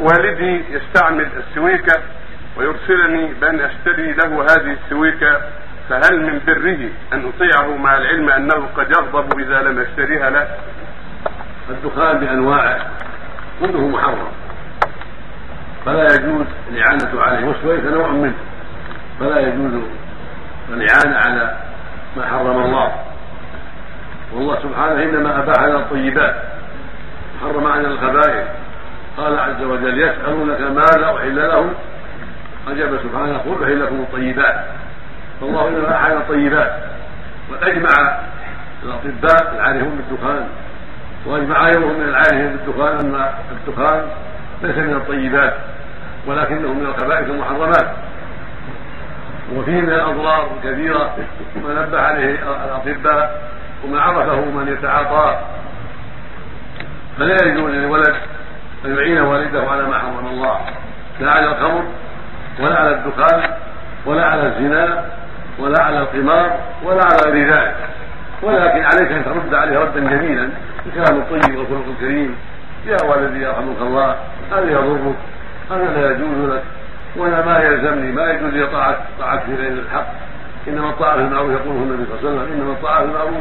والدي يستعمل السويكة ويرسلني بأن أشتري له هذه السويكة فهل من بره أن أطيعه مع العلم أنه قد يغضب إذا لم أشتريها له؟ الدخان بأنواعه كله محرم. فلا يجوز الإعانة عليه. والسويكة نوع منه. فلا يجوز الإعانة على ما حرم الله. والله سبحانه إنما أباح لنا الطيبات. حرم علينا الخبائث. قال عز وجل يسألونك ماذا أحل لهم؟ أجاب سبحانه قل أحل لكم الطيبات. فالله إنما أحل الطيبات. وأجمع الأطباء العارفون بالدخان. وأجمع غيرهم من العارفين بالدخان أن الدخان ليس من الطيبات ولكنه من الخبائث المحرمات. وفيه من الأضرار الكثيره ما نبه عليه الأطباء وما عرفه من يتعاطاه. فلا يجوز للولد ان يعين والده على ما حرم الله لا على الخمر ولا على الدخان ولا على الزنا ولا على القمار ولا على غير ذلك. ولكن عليك أن ترد عليه ردا جميلا الكلام الطيب والخلق الكريم. يا والدي يرحمك الله هذا يضرك هذا لا يجوز لك وأنا ما يلزمني ما يجوز لي طاعه طاعه في غير الحق. إنما الطاعة في المعروف يقوله النبي صلى الله عليه وسلم إنما الطاعة في المعروف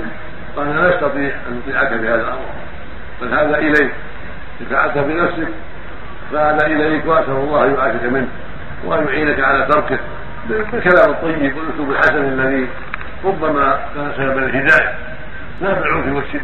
وأنا لا أستطيع أن أطيعك في هذا الأمر. بل هذا إليك. فعلت بنفسك فهذا إليك وأسأل الله أن يعافيك منه وأن يعينك على تركه. بالكلام الطيب والأسلوب الحسن الذي ربما كان سببا الهدايه لا بالعنف والشدة.